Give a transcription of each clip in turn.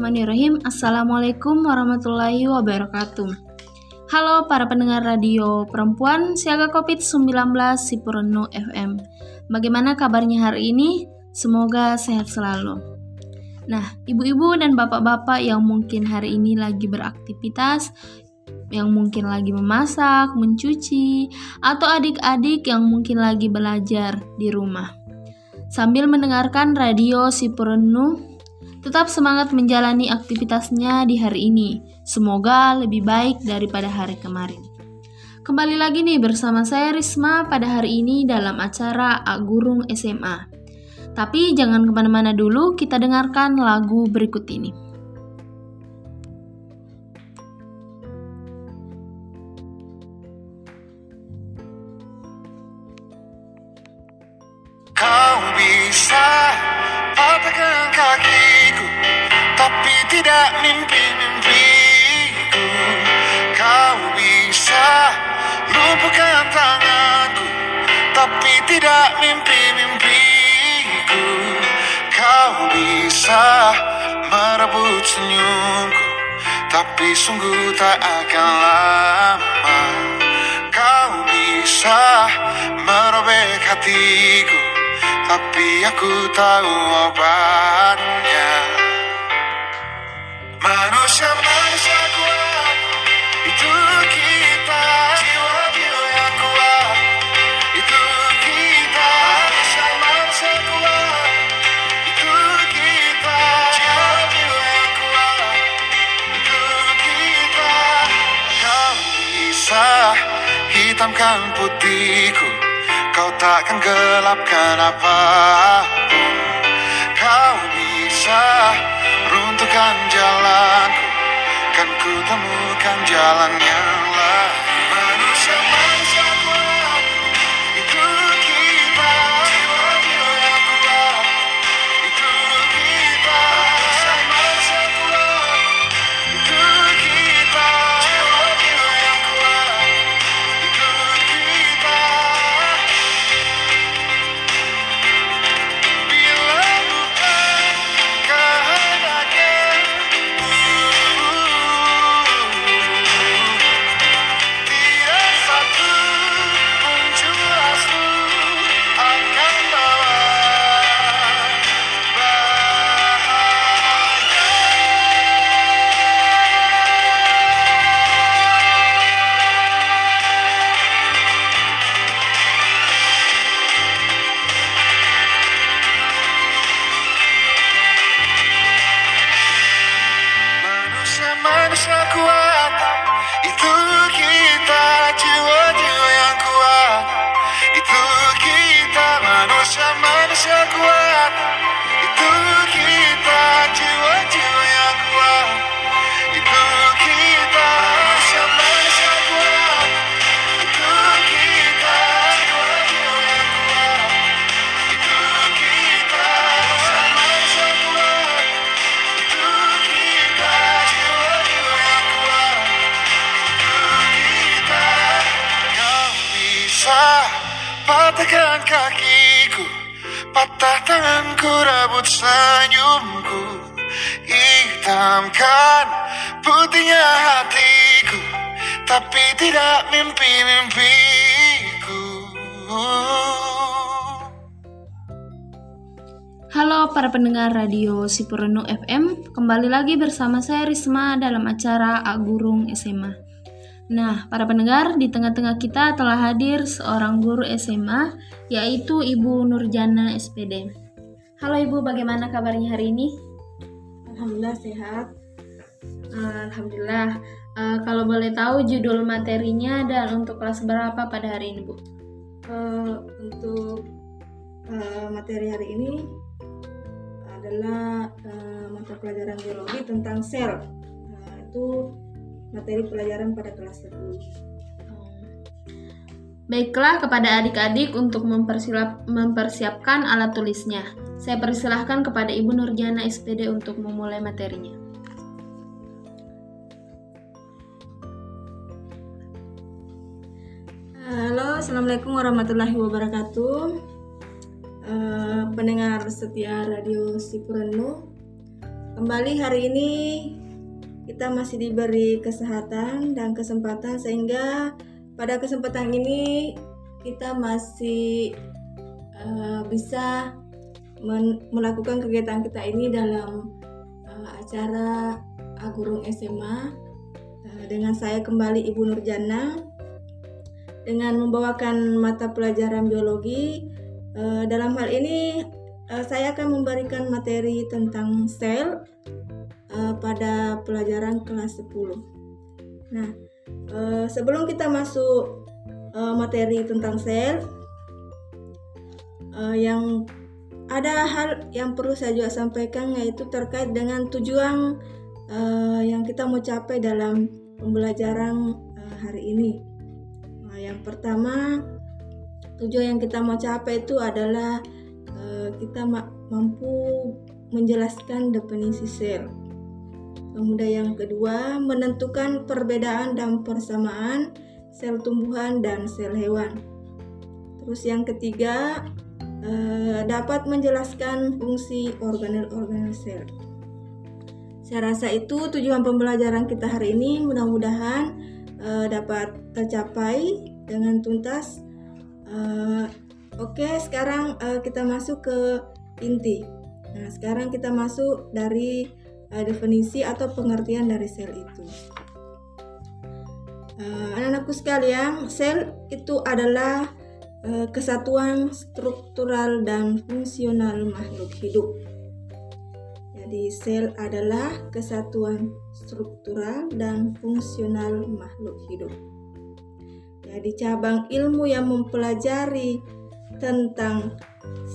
Bismillahirrahmanirrahim. Assalamualaikum warahmatullahi wabarakatuh. Halo para pendengar radio perempuan siaga COVID-19 Sipurno FM. Bagaimana kabarnya hari ini? Semoga sehat selalu. Nah, ibu-ibu dan bapak-bapak yang mungkin hari ini lagi beraktivitas, yang mungkin lagi memasak, mencuci, atau adik-adik yang mungkin lagi belajar di rumah. Sambil mendengarkan radio Sipurno Tetap semangat menjalani aktivitasnya di hari ini. Semoga lebih baik daripada hari kemarin. Kembali lagi nih bersama saya Risma pada hari ini dalam acara Agurung SMA. Tapi jangan ke mana-mana dulu, kita dengarkan lagu berikut ini. Tidak mimpi-mimpiku. Kau bisa lumpuhkan tanganku Tapi tidak mimpi-mimpiku. Kau bisa merebut senyumku Tapi sungguh tak akan lama. Kau bisa merobek hatiku tapi aku tahu obatnya Manusia manusia kuat. Itu kita. Jiwa-jiwa yang kuat. Itu kita. Manusia manusia kuat. Itu kita. Jiwa-jiwa yang kuat. Itu kita. Kau bisa hitamkan putihku. Kau takkan gelapkan apa pun. Kau bisa runtuhkan jalanku Kan ku temukan jalan patahkan kakiku Patah tanganku rebut senyumku Hitamkan putihnya hatiku Tapi tidak mimpi-mimpiku Halo para pendengar radio Sipurno FM, kembali lagi bersama saya Risma dalam acara Agurung SMA. Nah, para pendengar, di tengah-tengah kita telah hadir seorang guru SMA, yaitu Ibu Nurjana SPD. Halo Ibu, bagaimana kabarnya hari ini? Alhamdulillah sehat. Alhamdulillah. Eh, kalau boleh tahu judul materinya dan untuk kelas berapa pada hari ini, Bu? Eh, untuk eh, materi hari ini adalah eh, mata pelajaran biologi tentang sel. Nah, itu materi pelajaran pada kelas 1. Baiklah kepada adik-adik untuk mempersilap- mempersiapkan alat tulisnya. Saya persilahkan kepada Ibu Nurjana SPD untuk memulai materinya. Halo, assalamualaikum warahmatullahi wabarakatuh. Eh, pendengar setia radio Sipurenu, kembali hari ini kita masih diberi kesehatan dan kesempatan sehingga pada kesempatan ini kita masih uh, bisa melakukan kegiatan kita ini dalam uh, acara Agurung SMA uh, dengan saya kembali Ibu Nurjana. Dengan membawakan mata pelajaran biologi uh, dalam hal ini uh, saya akan memberikan materi tentang sel uh, pada pelajaran kelas 10. Nah, uh, sebelum kita masuk uh, materi tentang sel, uh, yang ada hal yang perlu saya juga sampaikan yaitu terkait dengan tujuan uh, yang kita mau capai dalam pembelajaran uh, hari ini. Nah, yang pertama, tujuan yang kita mau capai itu adalah kita mampu menjelaskan definisi sel. Kemudian yang kedua, menentukan perbedaan dan persamaan sel tumbuhan dan sel hewan. Terus yang ketiga, eh, dapat menjelaskan fungsi organel-organel sel. Saya rasa itu tujuan pembelajaran kita hari ini. Mudah-mudahan eh, dapat tercapai dengan tuntas. Eh, Oke, sekarang kita masuk ke inti. Nah, sekarang kita masuk dari uh, definisi atau pengertian dari sel itu. Uh, anak-anakku sekalian, sel itu adalah uh, kesatuan struktural dan fungsional makhluk hidup. Jadi, sel adalah kesatuan struktural dan fungsional makhluk hidup. Jadi, cabang ilmu yang mempelajari tentang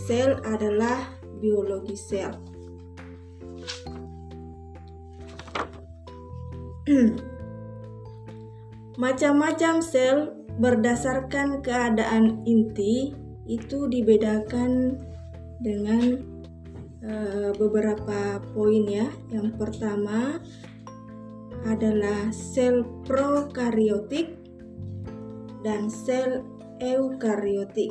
sel adalah biologi sel. Macam-macam sel berdasarkan keadaan inti itu dibedakan dengan uh, beberapa poin ya. Yang pertama adalah sel prokariotik dan sel eukariotik.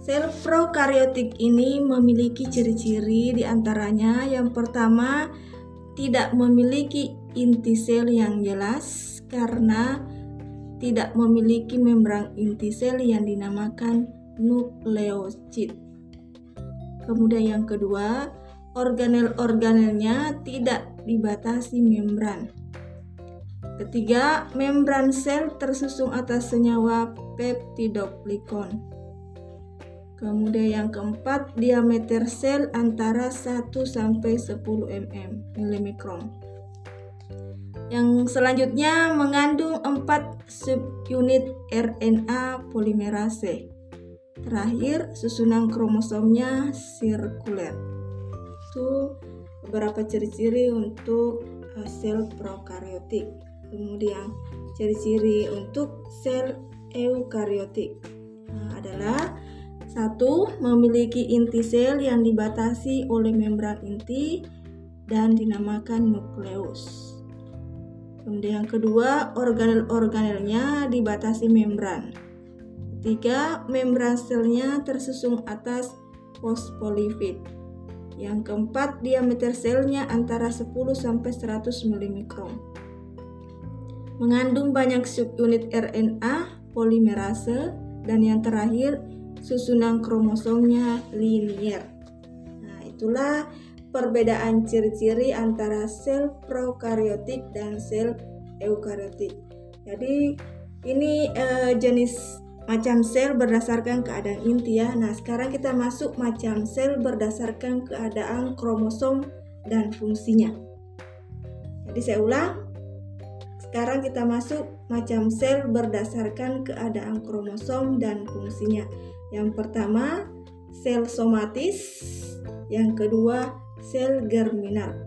Sel prokariotik ini memiliki ciri-ciri di antaranya yang pertama tidak memiliki inti sel yang jelas karena tidak memiliki membran inti sel yang dinamakan nukleosid. Kemudian yang kedua, organel-organelnya tidak dibatasi membran. Ketiga, membran sel tersusun atas senyawa peptidoglikon. Kemudian yang keempat, diameter sel antara 1 sampai 10 mm milimikron. Yang selanjutnya mengandung 4 subunit RNA polimerase. Terakhir, susunan kromosomnya sirkuler. Itu beberapa ciri-ciri untuk eh, sel prokariotik. Kemudian ciri-ciri untuk sel eukariotik nah, adalah satu, memiliki inti sel yang dibatasi oleh membran inti dan dinamakan nukleus. Kemudian yang kedua, organel-organelnya dibatasi membran. Ketiga, membran selnya tersusun atas fosfolipid. Yang keempat, diameter selnya antara 10 sampai 100 mm. Mengandung banyak subunit RNA, polimerase, dan yang terakhir susunan kromosomnya linier. Nah, itulah perbedaan ciri-ciri antara sel prokariotik dan sel eukariotik. Jadi ini eh, jenis macam sel berdasarkan keadaan inti ya. Nah, sekarang kita masuk macam sel berdasarkan keadaan kromosom dan fungsinya. Jadi saya ulang. Sekarang kita masuk macam sel berdasarkan keadaan kromosom dan fungsinya. Yang pertama, sel somatis, yang kedua, sel germinal.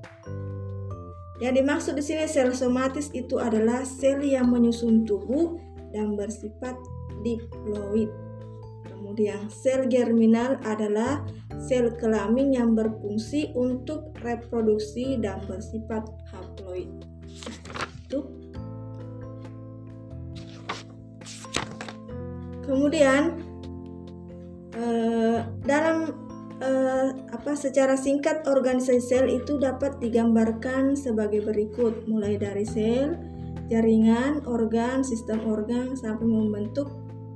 Yang dimaksud di sini sel somatis itu adalah sel yang menyusun tubuh dan bersifat diploid. Kemudian sel germinal adalah sel kelamin yang berfungsi untuk reproduksi dan bersifat haploid. Itu. Kemudian Eh, dalam eh, apa secara singkat organisasi sel itu dapat digambarkan sebagai berikut mulai dari sel, jaringan, organ, sistem organ sampai membentuk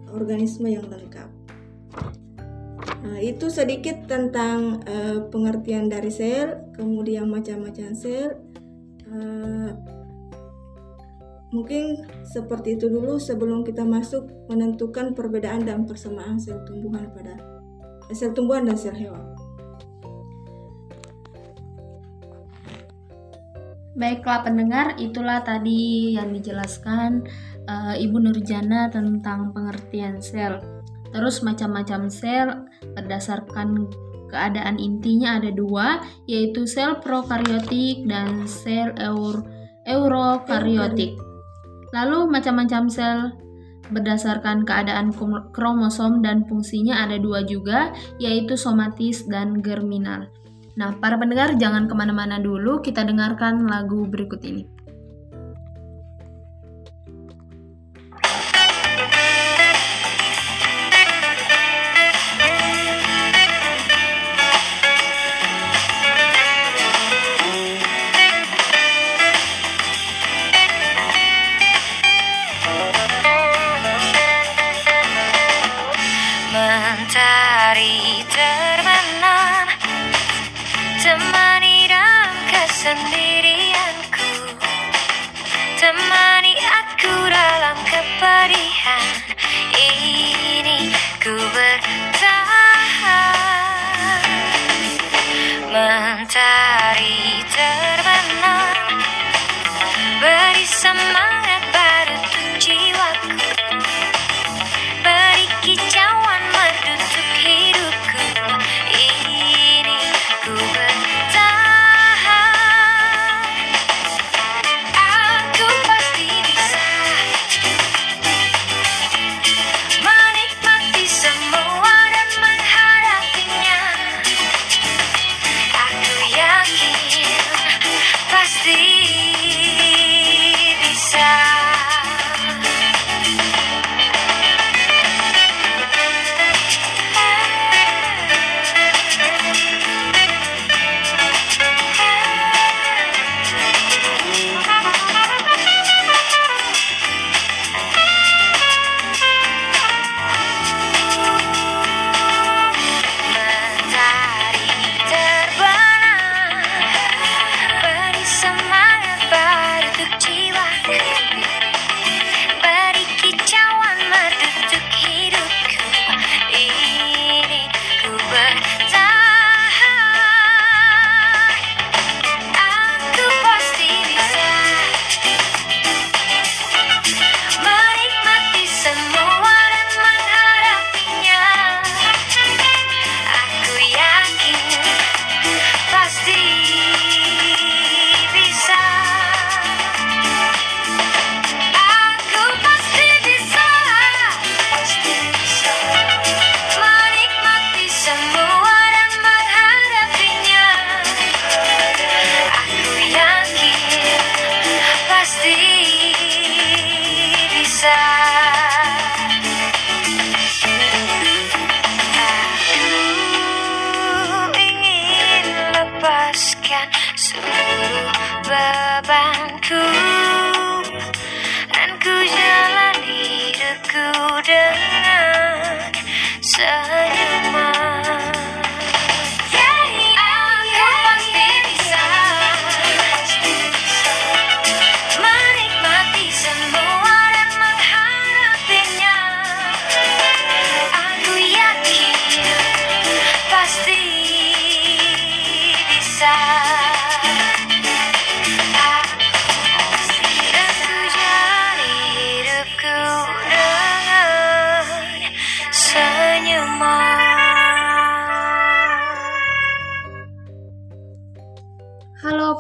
organisme yang lengkap. Nah, itu sedikit tentang eh, pengertian dari sel, kemudian macam-macam sel. Eh, mungkin seperti itu dulu sebelum kita masuk menentukan perbedaan dan persamaan sel tumbuhan pada eh, sel tumbuhan dan sel hewan. Baiklah pendengar, itulah tadi yang dijelaskan uh, Ibu Nurjana tentang pengertian sel. Terus macam-macam sel berdasarkan keadaan intinya ada dua, yaitu sel prokaryotik dan sel eur eurokaryotik. Lalu macam-macam sel berdasarkan keadaan kromosom dan fungsinya ada dua juga, yaitu somatis dan germinal. Nah, para pendengar jangan ke mana-mana dulu, kita dengarkan lagu berikut ini.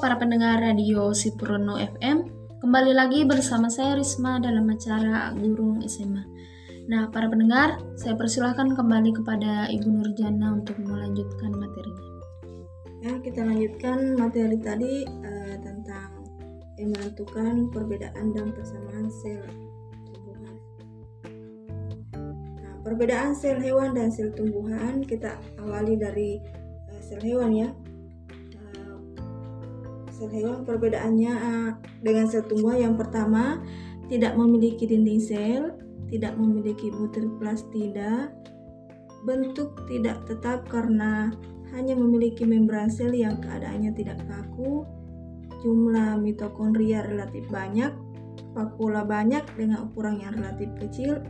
Para pendengar radio Sipurno FM. Kembali lagi bersama saya Risma dalam acara Gurung SMA. Nah, para pendengar, saya persilahkan kembali kepada Ibu Nurjana untuk melanjutkan materinya. Ya, kita lanjutkan materi tadi uh, tentang yang menentukan perbedaan dan persamaan sel tumbuhan. Nah, perbedaan sel hewan dan sel tumbuhan kita awali dari uh, sel hewan ya. Sel hewan perbedaannya uh, dengan sel tumbuhan yang pertama tidak memiliki dinding sel, tidak memiliki butir plastida, bentuk tidak tetap karena hanya memiliki membran sel yang keadaannya tidak kaku, jumlah mitokondria relatif banyak, vakula banyak dengan ukuran yang relatif kecil,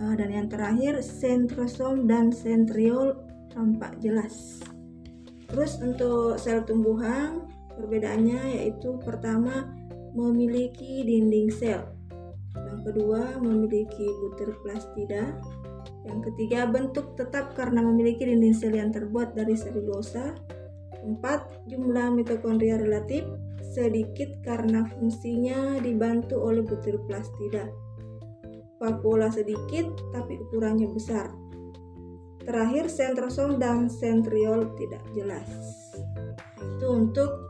uh, dan yang terakhir sentrosom dan sentriol tampak jelas. Terus untuk sel tumbuhan perbedaannya yaitu pertama memiliki dinding sel, yang kedua memiliki butir plastida, yang ketiga bentuk tetap karena memiliki dinding sel yang terbuat dari selulosa. Empat jumlah mitokondria relatif sedikit karena fungsinya dibantu oleh butir plastida vakuola sedikit tapi ukurannya besar. Terakhir sentrosom dan sentriol tidak jelas. Itu untuk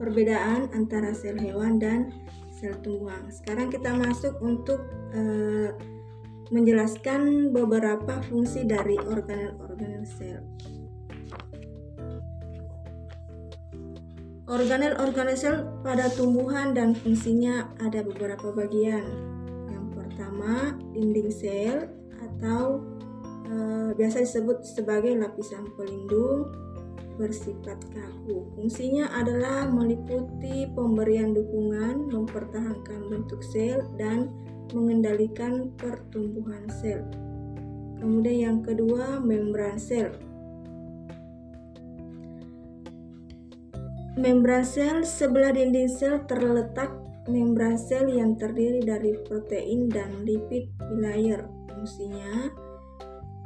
perbedaan antara sel hewan dan sel tumbuhan. Sekarang kita masuk untuk uh, menjelaskan beberapa fungsi dari organel-organel sel. Organel-organel sel pada tumbuhan dan fungsinya ada beberapa bagian pertama dinding sel atau e, biasa disebut sebagai lapisan pelindung bersifat kaku. Fungsinya adalah meliputi pemberian dukungan, mempertahankan bentuk sel dan mengendalikan pertumbuhan sel. Kemudian yang kedua, membran sel. Membran sel sebelah dinding sel terletak membran sel yang terdiri dari protein dan lipid bilayer. Fungsinya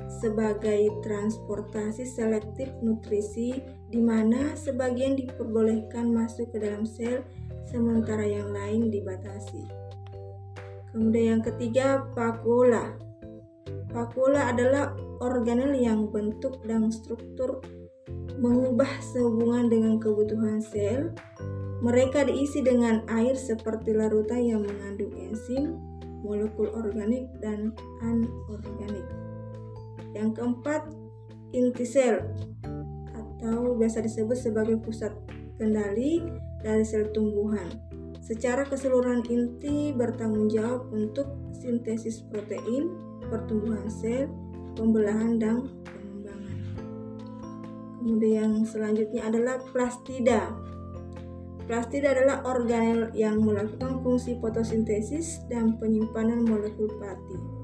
sebagai transportasi selektif nutrisi di mana sebagian diperbolehkan masuk ke dalam sel sementara yang lain dibatasi. Kemudian yang ketiga, vakuola. Vakuola adalah organel yang bentuk dan struktur mengubah sehubungan dengan kebutuhan sel mereka diisi dengan air seperti larutan yang mengandung enzim, molekul organik, dan anorganik. Yang keempat, inti sel atau biasa disebut sebagai pusat kendali dari sel tumbuhan. Secara keseluruhan inti bertanggung jawab untuk sintesis protein, pertumbuhan sel, pembelahan, dan pengembangan. Kemudian yang selanjutnya adalah plastida Plastid adalah organel yang melakukan fungsi fotosintesis dan penyimpanan molekul pati.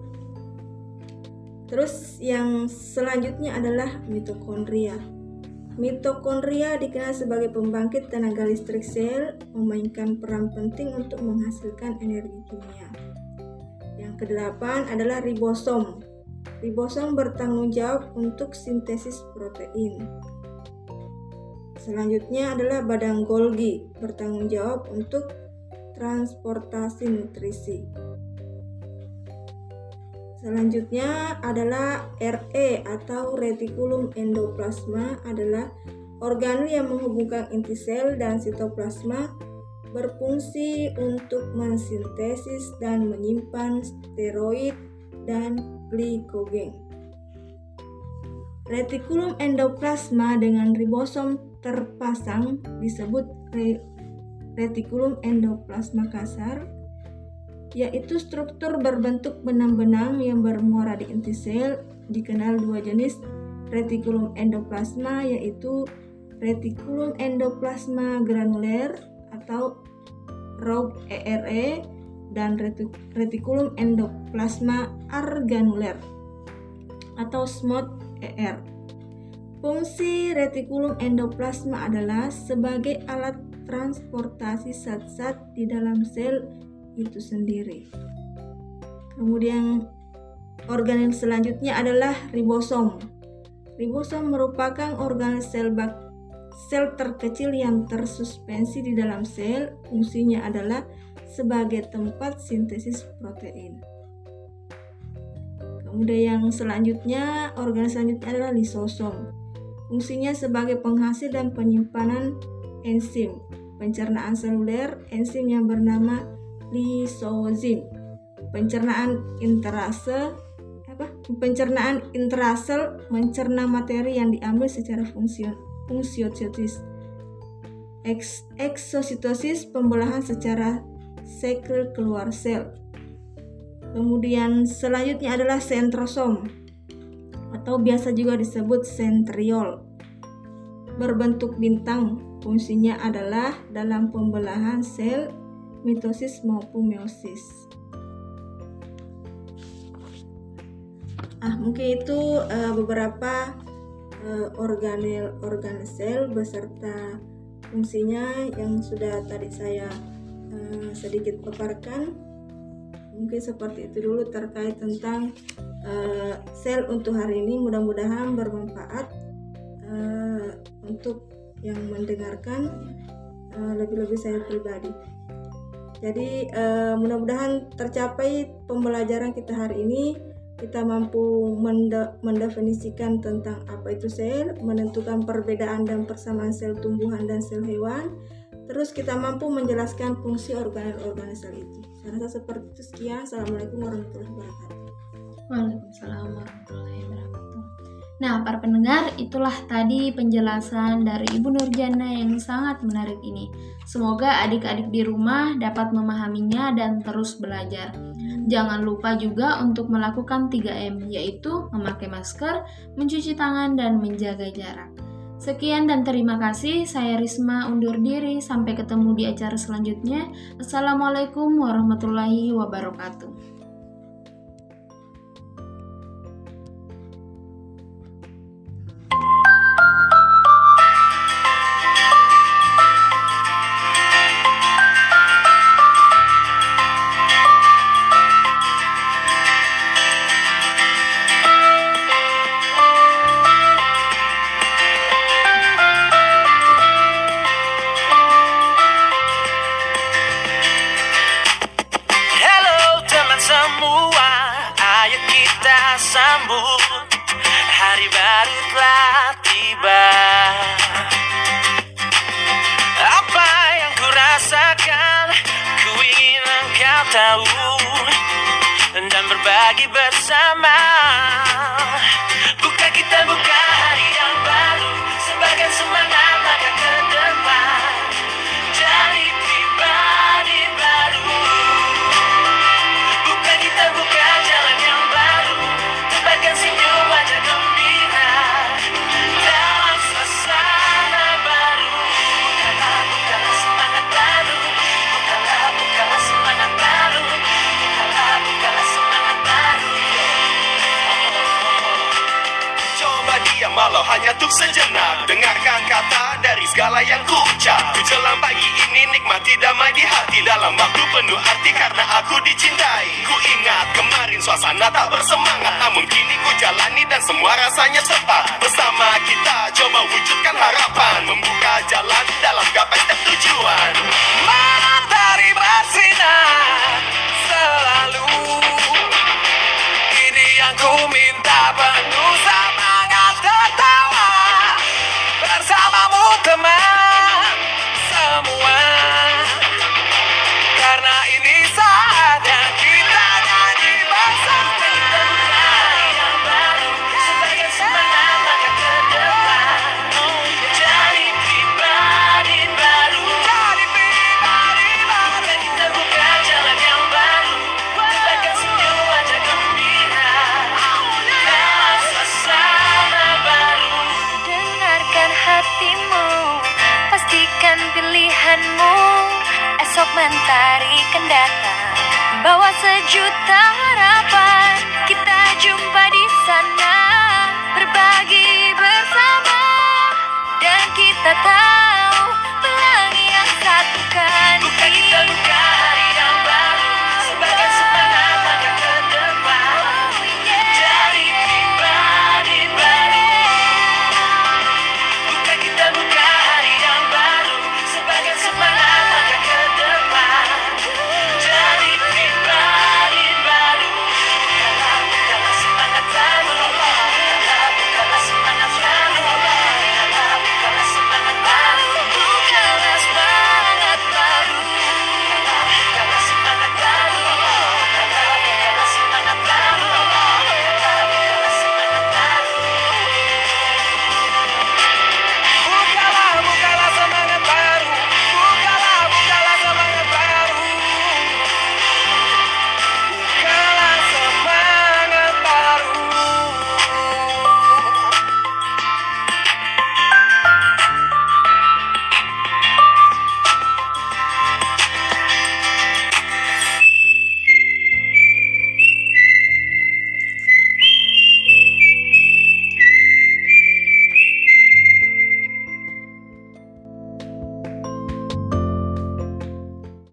Terus yang selanjutnya adalah mitokondria. Mitokondria dikenal sebagai pembangkit tenaga listrik sel, memainkan peran penting untuk menghasilkan energi kimia. Yang kedelapan adalah ribosom. Ribosom bertanggung jawab untuk sintesis protein. Selanjutnya adalah badan Golgi, bertanggung jawab untuk transportasi nutrisi. Selanjutnya adalah RE atau retikulum endoplasma adalah organ yang menghubungkan inti sel dan sitoplasma berfungsi untuk mensintesis dan menyimpan steroid dan glikogen. Retikulum endoplasma dengan ribosom terpasang disebut retikulum endoplasma kasar yaitu struktur berbentuk benang-benang yang bermuara di inti sel dikenal dua jenis retikulum endoplasma yaitu retikulum endoplasma granuler atau ROG ERE dan retikulum endoplasma arganuler atau SMOT ER Fungsi retikulum endoplasma adalah sebagai alat transportasi zat-zat di dalam sel itu sendiri. Kemudian organ selanjutnya adalah ribosom. Ribosom merupakan organ sel bak sel terkecil yang tersuspensi di dalam sel. Fungsinya adalah sebagai tempat sintesis protein. Kemudian yang selanjutnya, organ selanjutnya adalah lisosom. Fungsinya sebagai penghasil dan penyimpanan enzim pencernaan seluler, enzim yang bernama lisozim. pencernaan intrase apa? Pencernaan intrasel mencerna materi yang diambil secara fungsion fungsiosis Eks, eksositosis pembelahan secara sekel keluar sel. Kemudian selanjutnya adalah sentrosom atau biasa juga disebut sentriol. Berbentuk bintang fungsinya adalah dalam pembelahan sel mitosis maupun meiosis Ah, mungkin itu uh, beberapa uh, organel organel sel beserta fungsinya yang sudah tadi saya uh, sedikit paparkan. Mungkin seperti itu dulu terkait tentang uh, sel untuk hari ini. Mudah-mudahan bermanfaat uh, untuk yang mendengarkan lebih-lebih saya pribadi. Jadi uh, mudah-mudahan tercapai pembelajaran kita hari ini kita mampu mendefinisikan tentang apa itu sel, menentukan perbedaan dan persamaan sel tumbuhan dan sel hewan, terus kita mampu menjelaskan fungsi organel-organel sel itu. Saya rasa seperti itu. Sekian. Assalamualaikum warahmatullahi wabarakatuh. Waalaikumsalam warahmatullahi wabarakatuh. Nah, para pendengar, itulah tadi penjelasan dari Ibu Nurjana yang sangat menarik ini. Semoga adik-adik di rumah dapat memahaminya dan terus belajar. Jangan lupa juga untuk melakukan 3M, yaitu memakai masker, mencuci tangan, dan menjaga jarak. Sekian dan terima kasih. Saya Risma undur diri. Sampai ketemu di acara selanjutnya. Assalamualaikum warahmatullahi wabarakatuh. berbagi bersama. Buka kita buka hari yang baru Sebagai semangat. Hanya untuk sejenak. Dengarkan kata dari segala yang ku ucap Ku jelang pagi ini nikmati damai di hati. Dalam waktu penuh arti karena aku dicintai. Ku ingat kemarin suasana tak bersemangat. Namun kini ku jalani dan semua rasanya tepat. Bersama kita coba wujudkan harapan. Membuka jalan dalam gapai setiap tujuan Matahari bersinar selalu. Ini yang ku minta penuh come out. mentari kendata bawa sejuta harapan. Kita jumpa di sana berbagi bersama. Dan kita tahu pelangi yang satukan bukan kita luka hari